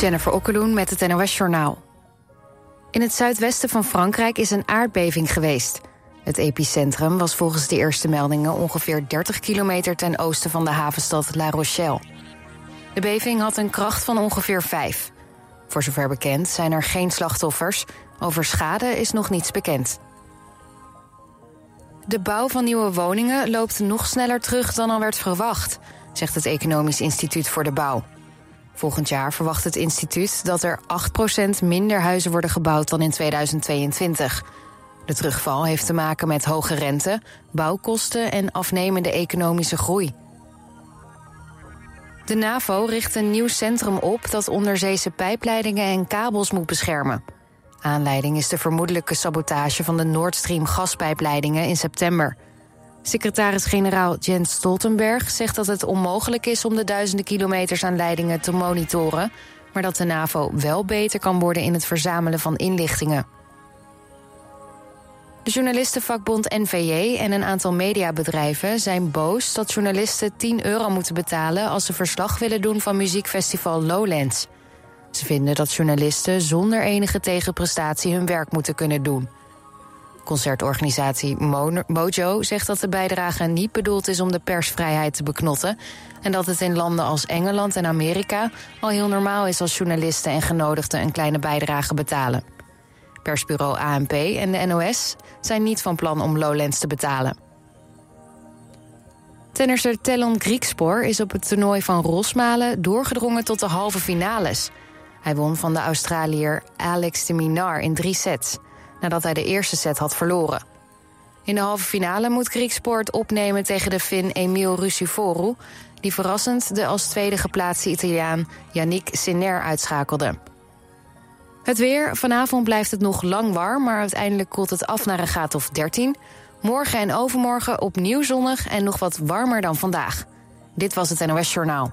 Jennifer Okkeloen met het NOS Journaal. In het zuidwesten van Frankrijk is een aardbeving geweest. Het epicentrum was volgens de eerste meldingen ongeveer 30 kilometer ten oosten van de havenstad La Rochelle. De beving had een kracht van ongeveer 5. Voor zover bekend zijn er geen slachtoffers. Over schade is nog niets bekend. De bouw van nieuwe woningen loopt nog sneller terug dan al werd verwacht, zegt het Economisch Instituut voor de Bouw. Volgend jaar verwacht het instituut dat er 8% minder huizen worden gebouwd dan in 2022. De terugval heeft te maken met hoge rente, bouwkosten en afnemende economische groei. De NAVO richt een nieuw centrum op dat onderzeese pijpleidingen en kabels moet beschermen. Aanleiding is de vermoedelijke sabotage van de Nord Stream gaspijpleidingen in september. Secretaris-generaal Jens Stoltenberg zegt dat het onmogelijk is om de duizenden kilometers aan leidingen te monitoren, maar dat de NAVO wel beter kan worden in het verzamelen van inlichtingen. De journalistenvakbond NVJ en een aantal mediabedrijven zijn boos dat journalisten 10 euro moeten betalen als ze verslag willen doen van muziekfestival Lowlands. Ze vinden dat journalisten zonder enige tegenprestatie hun werk moeten kunnen doen. Concertorganisatie Mojo zegt dat de bijdrage niet bedoeld is om de persvrijheid te beknotten. En dat het in landen als Engeland en Amerika al heel normaal is als journalisten en genodigden een kleine bijdrage betalen. Persbureau ANP en de NOS zijn niet van plan om Lowlands te betalen. Tennisser Tellon Griekspoor is op het toernooi van Rosmalen doorgedrongen tot de halve finales. Hij won van de Australiër Alex de Minar in drie sets nadat hij de eerste set had verloren. In de halve finale moet Griekspoort opnemen tegen de Fin Emil Rusiforu... die verrassend de als tweede geplaatste Italiaan Yannick Sinner uitschakelde. Het weer. Vanavond blijft het nog lang warm... maar uiteindelijk koelt het af naar een graad of 13. Morgen en overmorgen opnieuw zonnig en nog wat warmer dan vandaag. Dit was het NOS Journaal.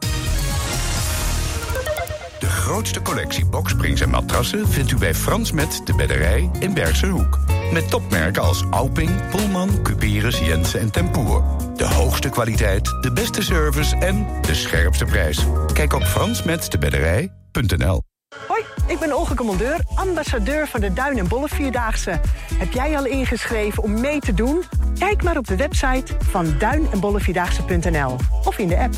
Grootste collectie boksprings en matrassen vindt u bij Frans Met de Bedderij in Bergse Hoek. Met topmerken als Alping, Pullman, Cuperus, Jensen en Tempoer. De hoogste kwaliteit, de beste service en de scherpste prijs. Kijk op fransmetdebedderij.nl Hoi, ik ben Olga Commandeur, ambassadeur van de Duin en Bolle Vierdaagse. Heb jij al ingeschreven om mee te doen? Kijk maar op de website van duin en bollevierdaagse.nl of in de app.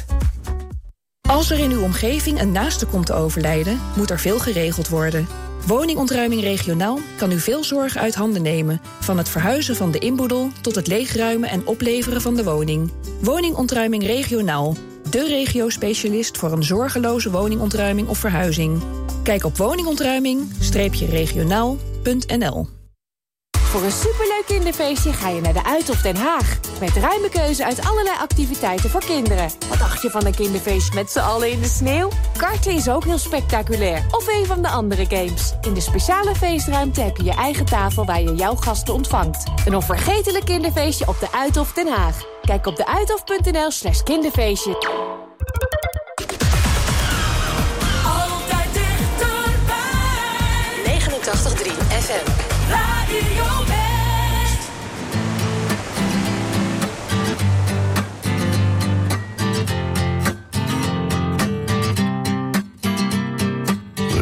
Als er in uw omgeving een naaste komt te overlijden, moet er veel geregeld worden. Woningontruiming regionaal kan u veel zorg uit handen nemen. Van het verhuizen van de inboedel tot het leegruimen en opleveren van de woning. Woningontruiming regionaal. De regio-specialist voor een zorgeloze woningontruiming of verhuizing. Kijk op woningontruiming-regionaal.nl Voor een superleuk kinderfeestje ga je naar de Uithof Den Haag. Met ruime keuze uit allerlei activiteiten voor kinderen. Wat dacht je van een kinderfeest met z'n allen in de sneeuw? Karten is ook heel spectaculair. Of een van de andere games. In de speciale feestruimte heb je je eigen tafel waar je jouw gasten ontvangt. Een onvergetelijk kinderfeestje op de Uithof Den Haag. Kijk op deuithof.nl slash kinderfeestje. Altijd dichterbij. 89.3 FM.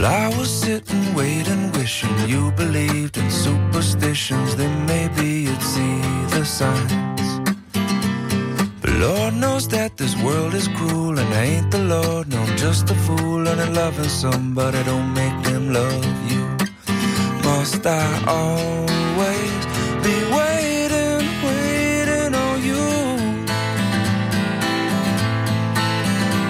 I was sitting, waiting, wishing you believed in superstitions. Then maybe you'd see the signs. But Lord knows that this world is cruel, and I ain't the Lord. No, I'm just a fool, and I'm loving somebody. Don't make them love Must I always be waiting, waiting on you?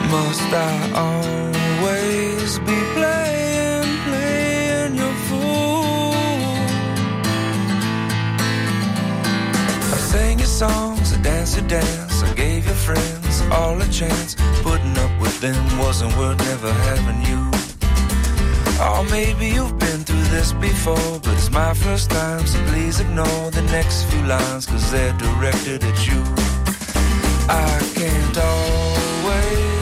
Must I always be playing, playing your fool? I sang your songs, I danced your dance, I gave your friends all a chance. Putting up with them wasn't worth never having you. Oh, maybe you've been through this before, but it's my first time, so please ignore the next few lines, cause they're directed at you. I can't always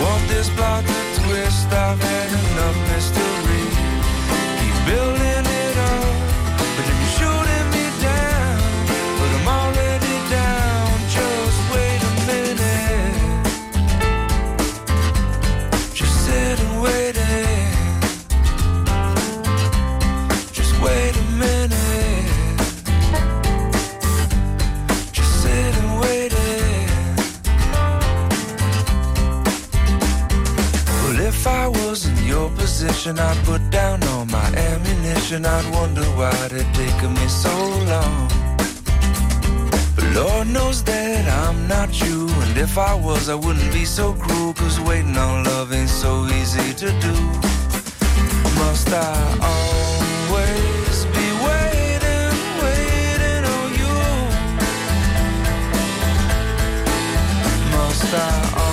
Want this plot to twist? I've had enough I'd put down all my ammunition. I'd wonder why it taken me so long. But Lord knows that I'm not you. And if I was, I wouldn't be so cruel. Cause waiting on love ain't so easy to do. Must I always be waiting, waiting on you? Must I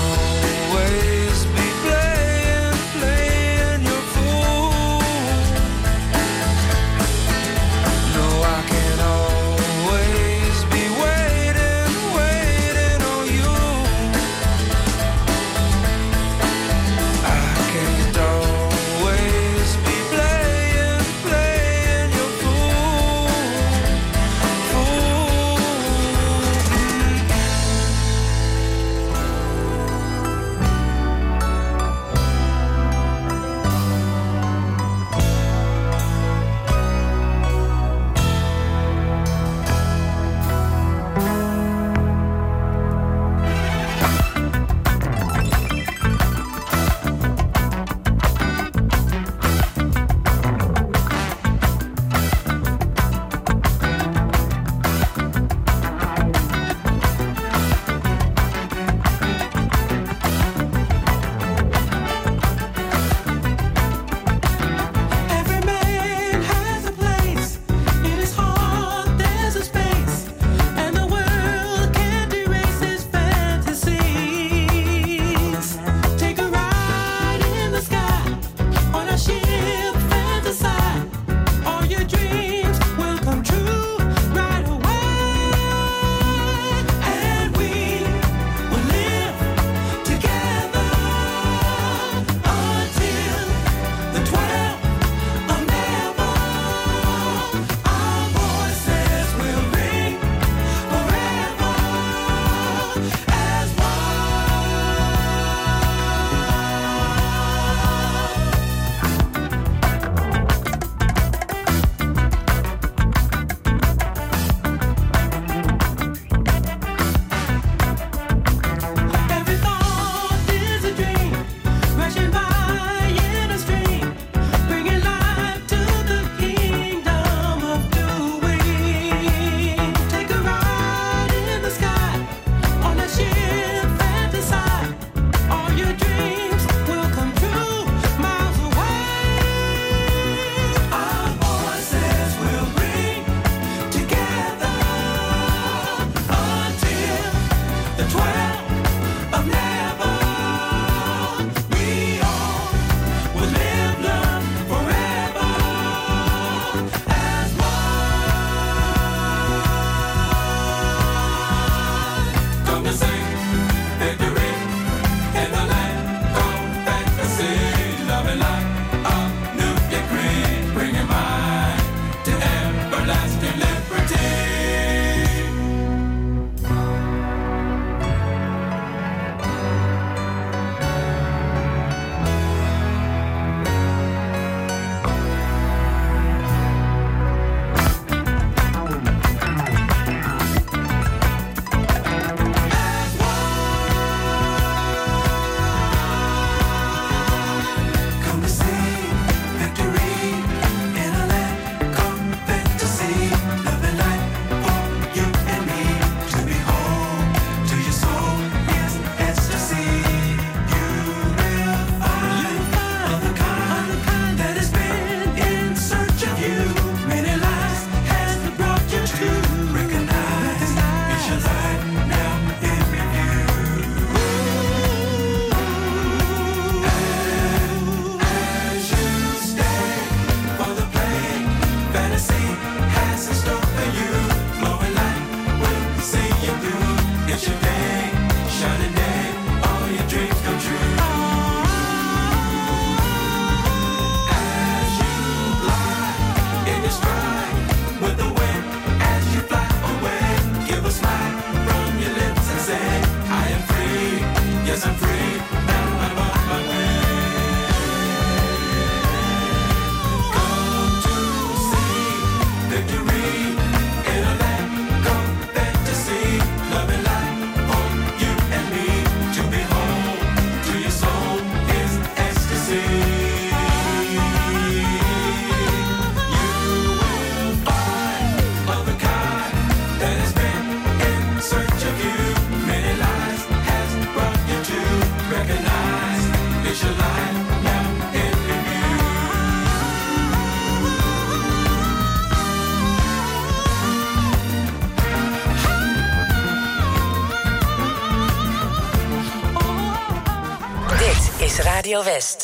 is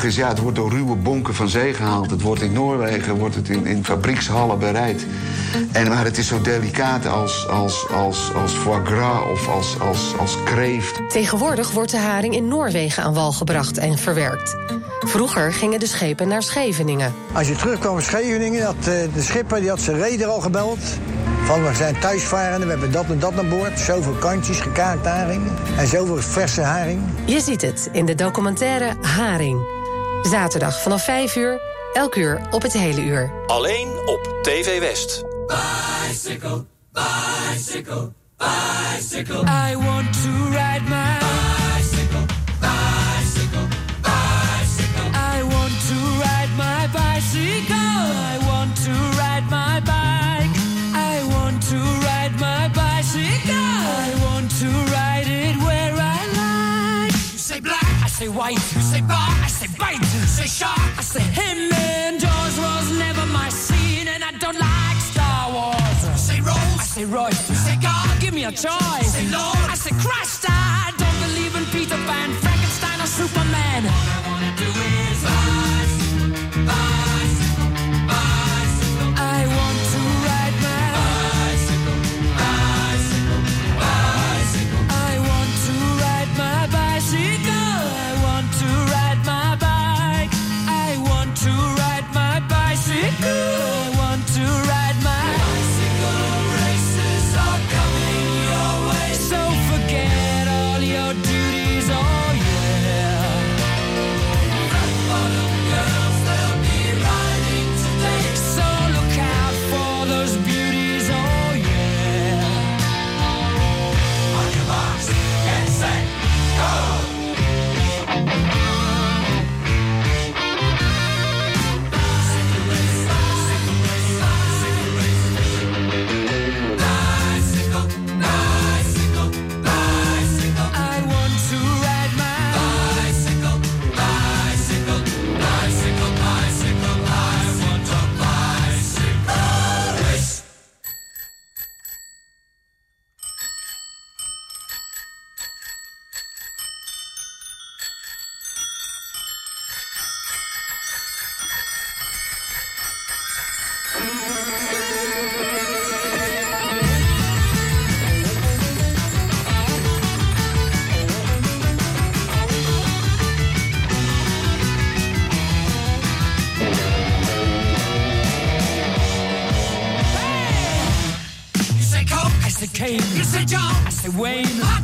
grappige is, ja, het wordt door ruwe bonken van zee gehaald. Het wordt in Noorwegen, wordt het in, in fabriekshallen bereid. En, maar het is zo delicaat als, als, als, als foie gras of als, als, als kreeft. Tegenwoordig wordt de haring in Noorwegen aan wal gebracht en verwerkt. Vroeger gingen de schepen naar Scheveningen. Als je terugkwam in Scheveningen, had eh, de schipper die had zijn reder al gebeld. Van we zijn thuisvarenden, we hebben dat en dat aan boord. Zoveel kantjes, gekaakt haring. En zoveel verse haring. Je ziet het in de documentaire Haring. Zaterdag vanaf 5 uur, elk uur op het hele uur. Alleen op TV West. Bicycle, bicycle, bicycle. I want to ride my bicycle, bicycle, bicycle. I want to ride my bicycle. I want to ride my bike. I want to ride my bicycle. I want to ride it where I like. You say black, I say white. Say bar, I say bite. You say shark, I say him. And Jaws was never my scene, and I don't like Star Wars. Say Rose, I say Royce. Say God, give me a choice. Say Lord, I say Christ. I don't believe in Peter Pan, Frankenstein, or Superman. All I wanna do is rise, Wayne.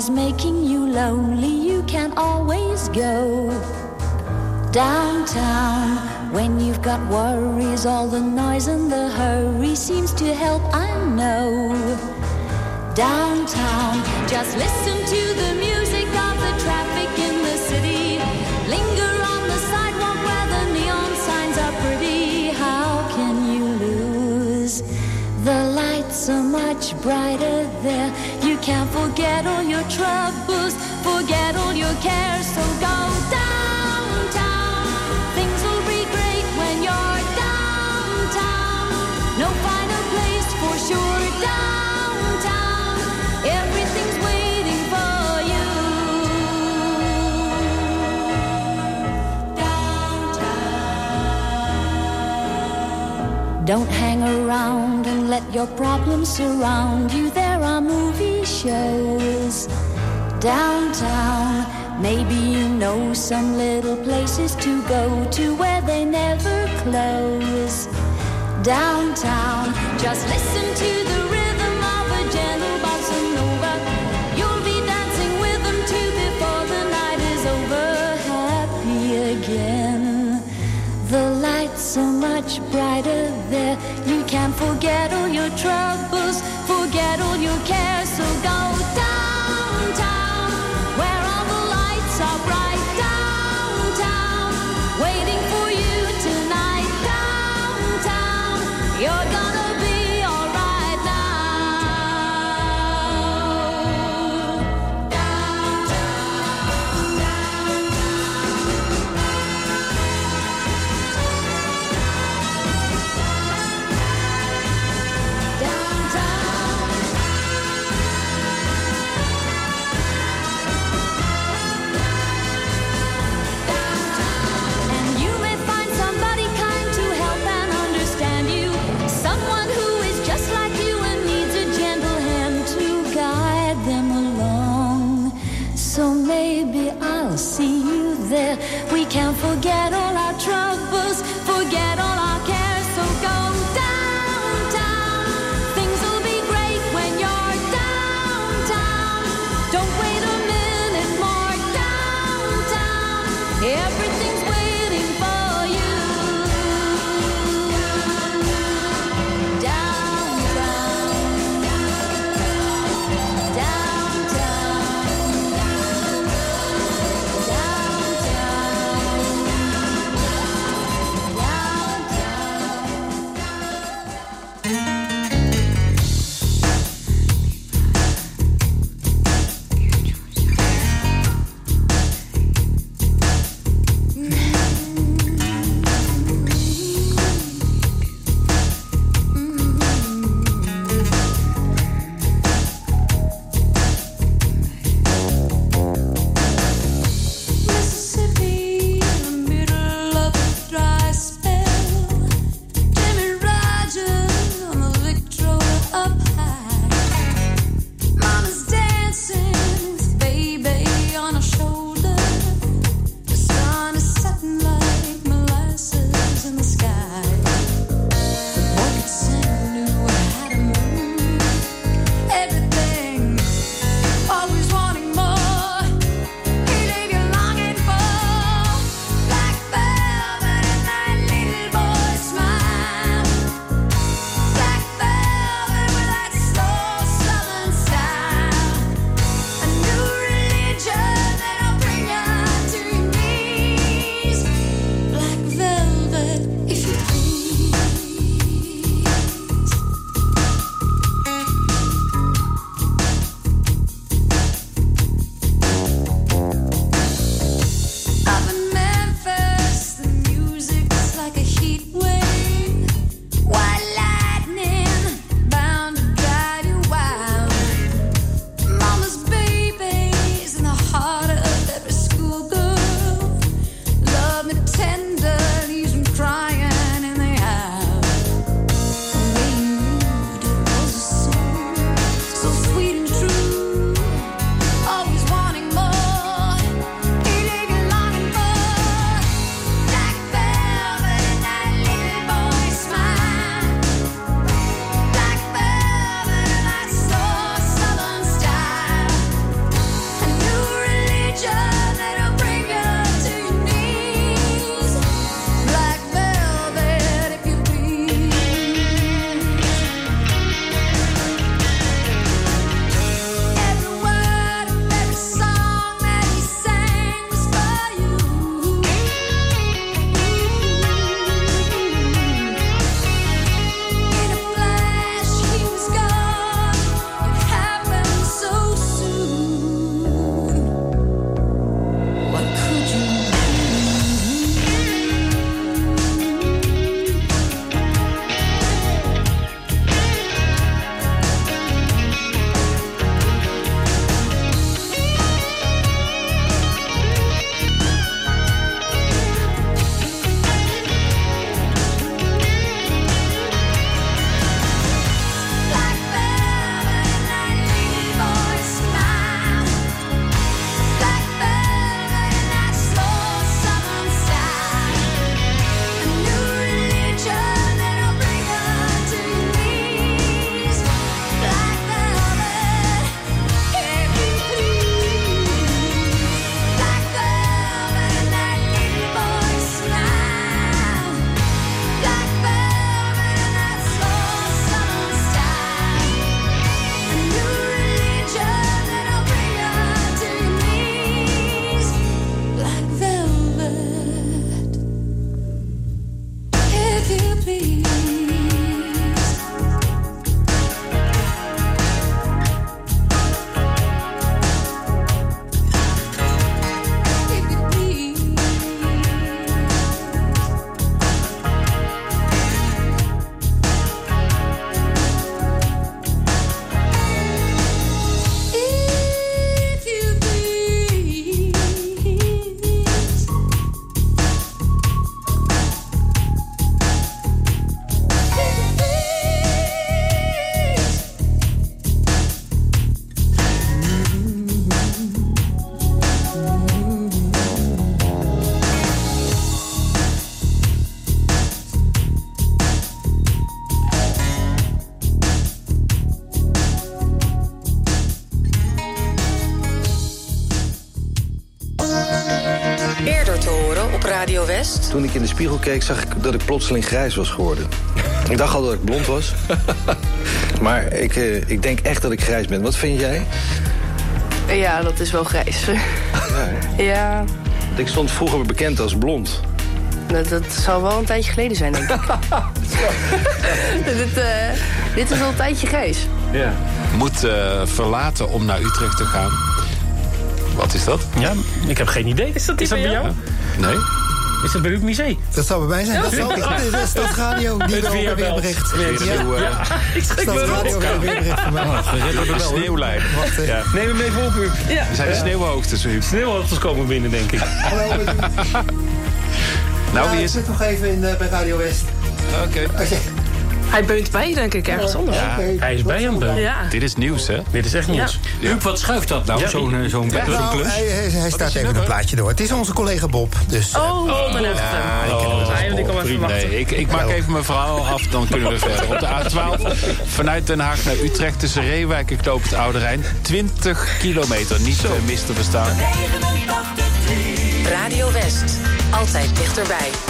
is making troubles, forget all your cares, so go downtown. Things will be great when you're downtown. No final place for sure downtown. Everything's waiting for you. Downtown. Don't hang around and let your problems surround you downtown. Maybe you know some little places to go to where they never close. Downtown, just listen to the rhythm of a gentle bossa nova. You'll be dancing with them too before the night is over. Happy again. The lights so much brighter there. You can forget all your troubles, forget all your cares. So go down. Toen ik in de spiegel keek, zag ik dat ik plotseling grijs was geworden. ik dacht al dat ik blond was. maar ik, eh, ik denk echt dat ik grijs ben. Wat vind jij? Ja, dat is wel grijs. ja, Ik stond vroeger bekend als blond. dat, dat zal wel een tijdje geleden zijn, denk ik. dit, eh, dit is al een tijdje grijs. Ja. Moet eh, verlaten om naar Utrecht te gaan. Wat is dat? Ja, ik heb geen idee. Is dat, die bij jou? Nee. Is dat bij het museum? Dat zou bij mij zijn. Dat, zal, dat is dat is radio. Die Het er weer weerbelt. bericht. Weer Ja. Ja, ik schrik Dat me is erop. radio weer bericht van mij. De sneeuwlijn. Wacht, eh. Ja. Neem hem even op, Huub. Ja. Er zijn de sneeuwhoogtes, Huub. Sneeuwhoogtes komen binnen, denk ik. Nou, wie ik is het? zit nog even in, eh, bij Radio West. Oké. Hij beunt bij, denk ik, ergens anders. Ja, Hij is bij hem. Ja. dit is nieuws, hè? Dit is echt nieuws. Huub, wat schuift dat nou, Ja, zo'n eh, zo'n Nou, klus? hij, hij, hij staat even een plaatje door. Het is onze collega Bob. Dus, eh, Oh, echte. Oh, hij ik. Nee, ik, ik maak even mijn verhaal af, dan kunnen we verder. Op de A12 vanuit Den Haag naar Utrecht tussen Reewijk en Knoop het Oude Rijn. 20 kilometer, niet zo mis te verstaan. Radio West. Altijd dichterbij.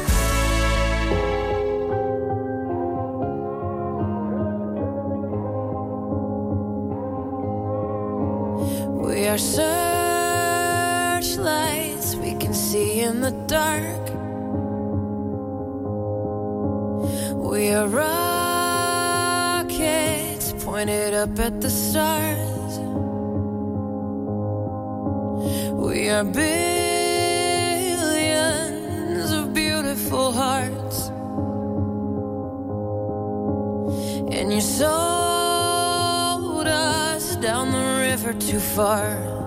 up at the stars. We are billions of beautiful hearts. And you sold us down the river too far.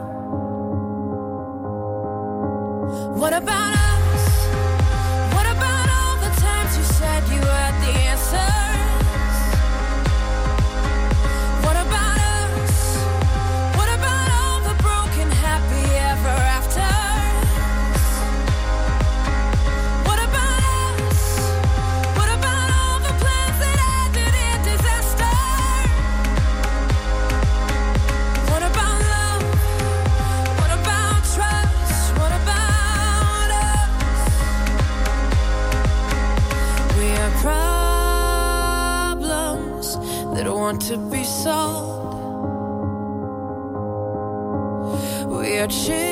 searching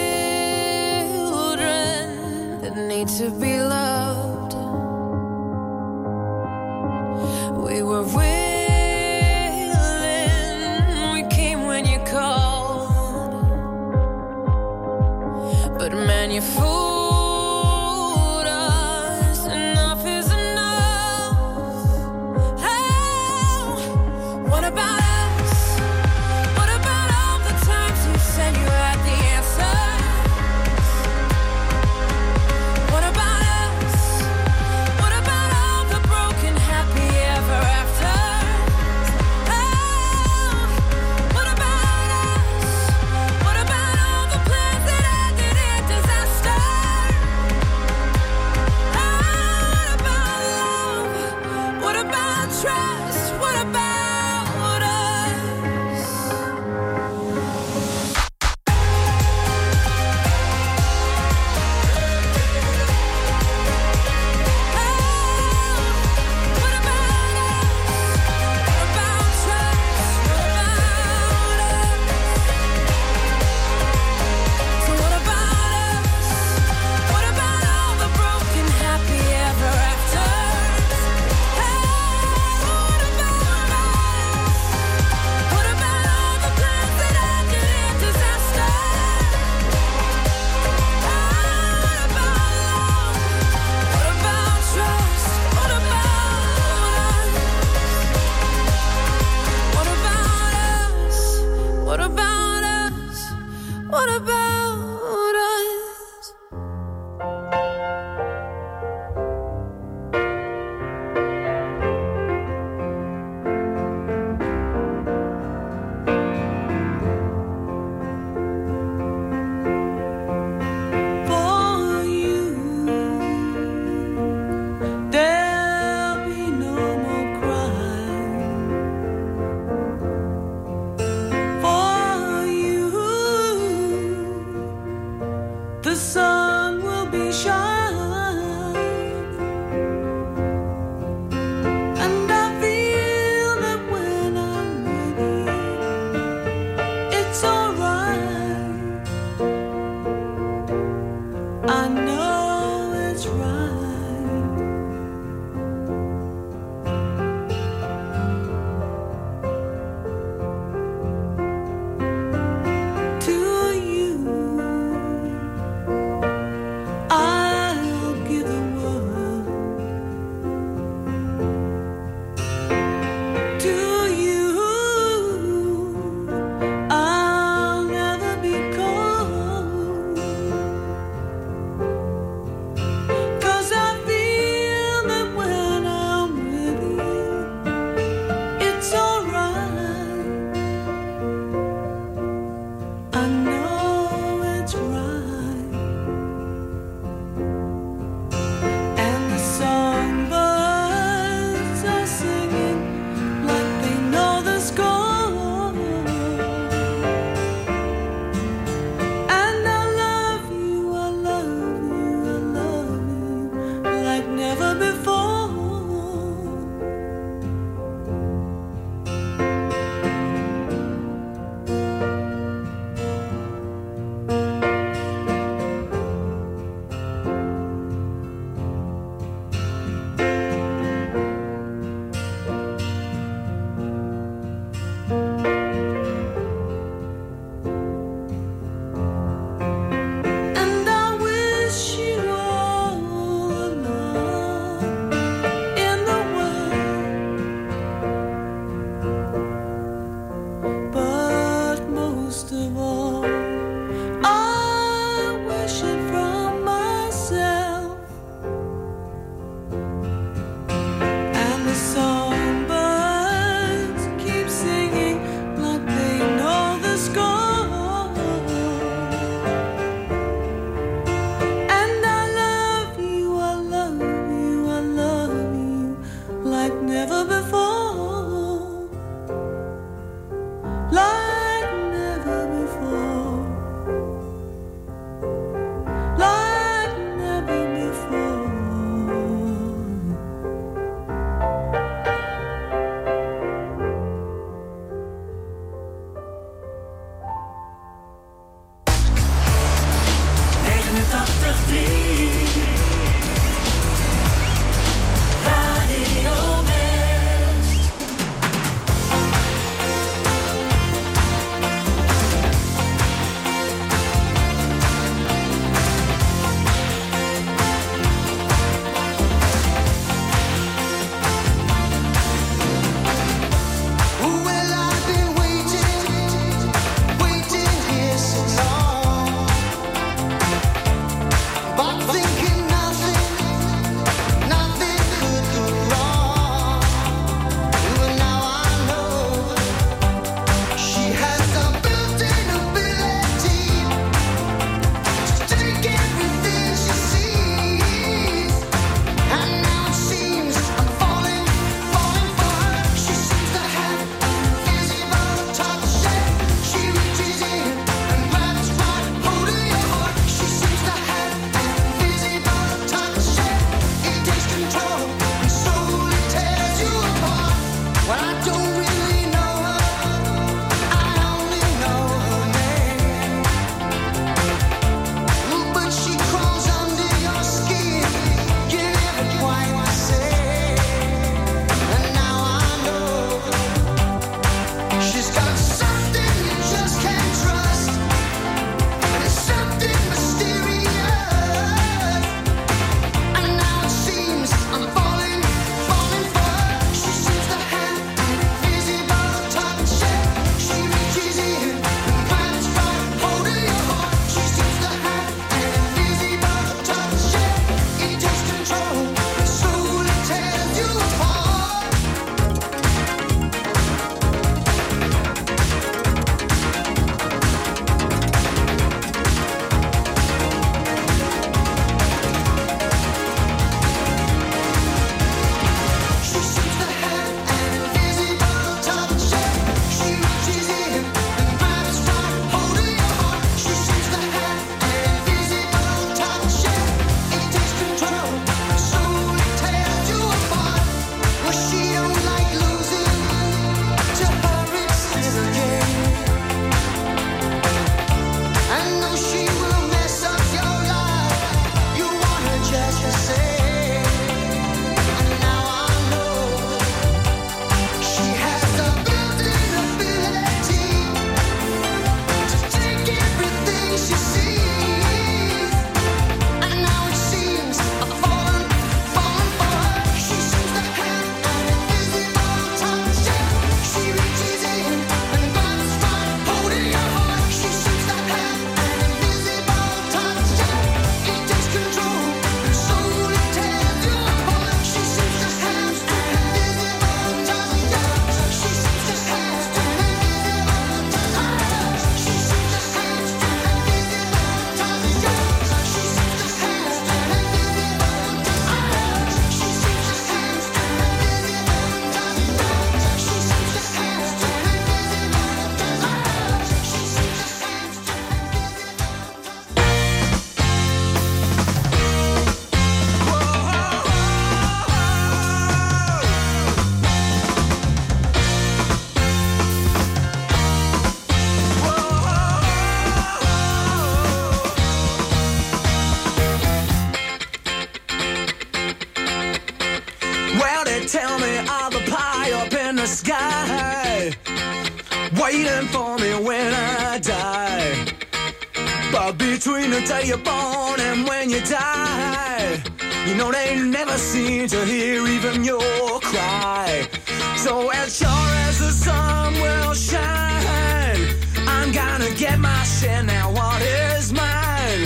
seem to hear even your cry. So as sure as the sun will shine, I'm gonna get my share now. What is mine?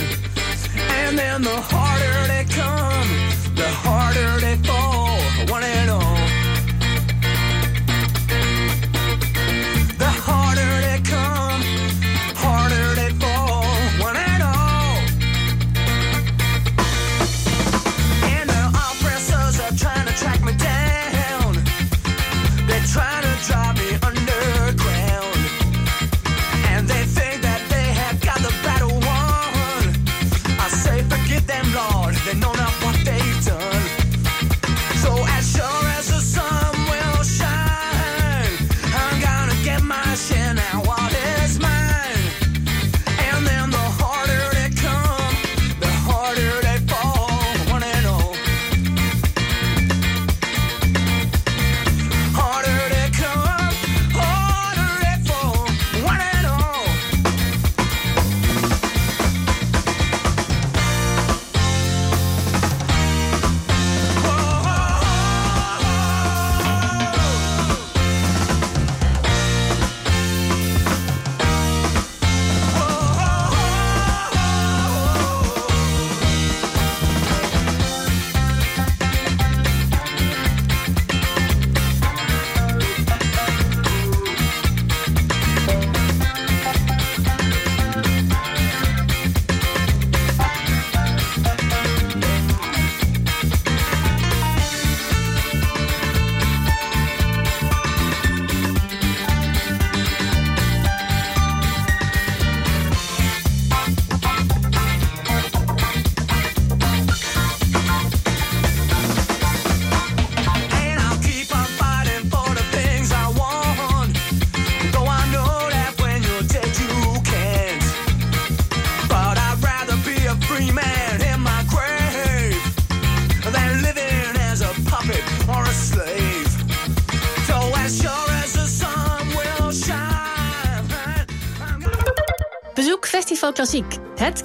And then the harder they come, the harder they fall.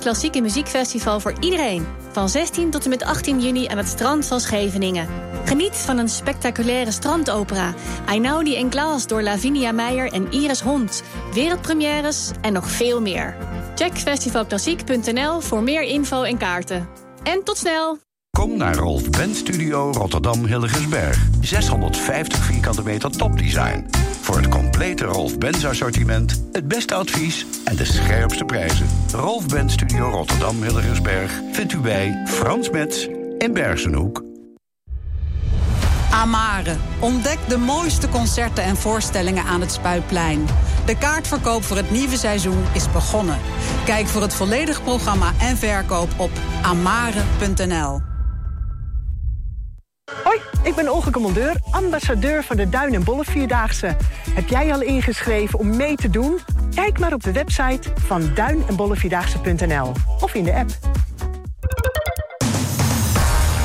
Klassieke muziekfestival voor iedereen. Van 16 tot en met 18 juni aan het strand van Scheveningen. Geniet van een spectaculaire strandopera. Einaudi en Klaas door Lavinia Meijer en Iris Hond. Wereldpremières en nog veel meer. Check festivalklassiek.nl voor meer info en kaarten. En tot snel! Kom naar Rolf Benz Studio Rotterdam Hilligensberg. 650 vierkante meter topdesign. Voor het complete Rolf Benz assortiment, het beste advies en de scherpste prijzen. Rolf Benz Studio Rotterdam Hilligensberg vindt u bij Frans Metz in Bergenhoek. Amare. Ontdek de mooiste concerten en voorstellingen aan het Spuitplein. De kaartverkoop voor het nieuwe seizoen is begonnen. Kijk voor het volledige programma en verkoop op amare.nl. Hoi, ik ben Olga Commandeur, ambassadeur van de Duin en Bolle Vierdaagse. Heb jij al ingeschreven om mee te doen? Kijk maar op de website van duin en bollevierdaagse.nl of in de app.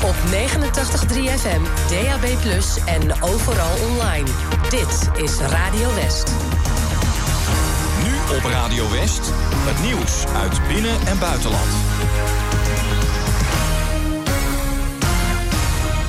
Op 89.3 FM, DAB+, en overal online. Dit is Radio West. Nu op Radio West, het nieuws uit binnen- en buitenland.